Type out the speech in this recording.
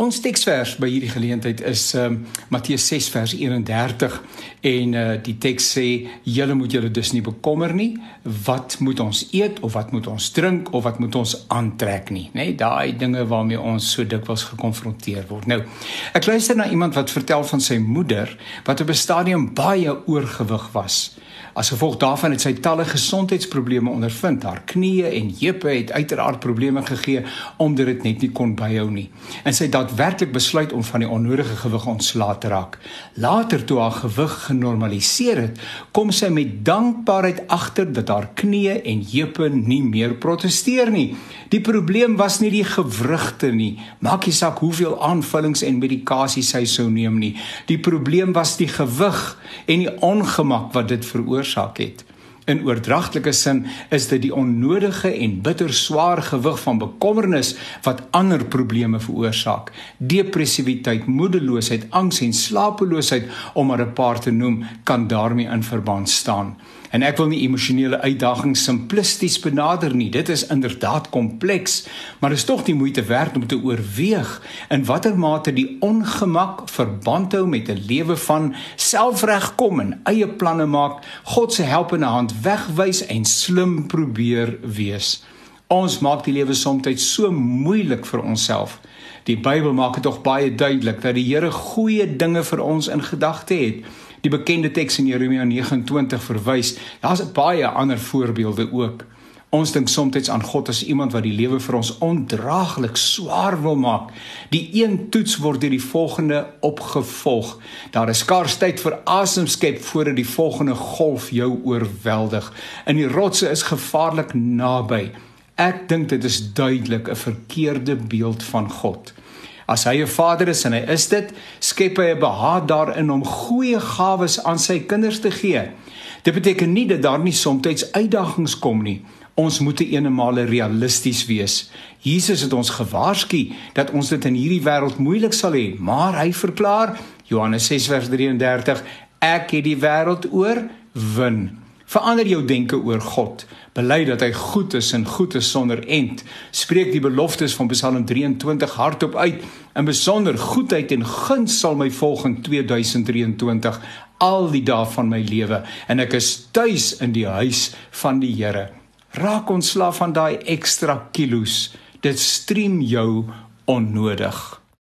Ons teksvers by hierdie geleentheid is um, Matteus 6 vers 31 en uh, die teks sê julle moet julle dus nie bekommer nie wat moet ons eet of wat moet ons drink of wat moet ons aantrek nie nê nee, daai dinge waarmee ons so dikwels gekonfronteer word nou ek luister na iemand wat vertel van sy moeder wat op 'n stadium baie oorgewig was As gevolg daarvan het sy talle gesondheidsprobleme ondervind. Haar knieë en heupe het uiteraard probleme gegee omdat dit net nie kon byhou nie. En sy het daadwerklik besluit om van die onnodige gewig ontslae te raak. Later toe haar gewig genormaliseer het, kom sy met dankbaarheid agter dat haar knieë en heupe nie meer proteseer nie. Die probleem was nie die gewrigte nie. Maak nie saak hoeveel aanvullings en medikasie sy sou neem nie. Die probleem was die gewig en die ongemak wat dit veroorsaak het. In oordragtelike sin is dit die onnodige en bitter swaar gewig van bekommernis wat ander probleme veroorsaak. Depressiwiteit, moedeloosheid, angs en slapeloosheid om maar 'n paar te noem, kan daarmee in verband staan. En ek wil nie emosionele uitdagings simplisties benader nie. Dit is inderdaad kompleks, maar is tog die moeite werd om te oorweeg in watter mate die ongemak verband hou met 'n lewe van selfregkom en eie planne maak, God se helpende hand wegwys en slim probeer wees. Ons maak die lewe soms so moeilik vir onsself. Die Bybel maak dit tog baie duidelik dat die Here goeie dinge vir ons in gedagte het die bekende teks in Jeremia 29 verwys. Daar's baie ander voorbeelde ook. Ons dink soms aan God as iemand wat die lewe vir ons ondraaglik swaar wil maak. Die een toets word deur die volgende opgevolg. Daar is skaars tyd vir asemskep voordat die volgende golf jou oorweldig. In die rotse is gevaarlik naby. Ek dink dit is duidelik 'n verkeerde beeld van God. As hy 'n vader is en hy is dit, skep hy 'n behaag daarin om goeie gawes aan sy kinders te gee. Dit beteken nie dat daar nie soms uitdagings kom nie. Ons moet eenemale realisties wees. Jesus het ons gewaarsku dat ons dit in hierdie wêreld moeilik sal hê, maar hy verklaar Johannes 6:33, ek het die wêreld oorwin. Verander jou denke oor God. Bely dat hy goed is en goed is sonder end. Spreek die beloftes van Psalm 23 hardop uit. In besonder goedheid en guns sal my volg in 2023 al die dae van my lewe en ek is tuis in die huis van die Here. Raak ontslaaf van daai ekstra kilos. Dit strem jou onnodig.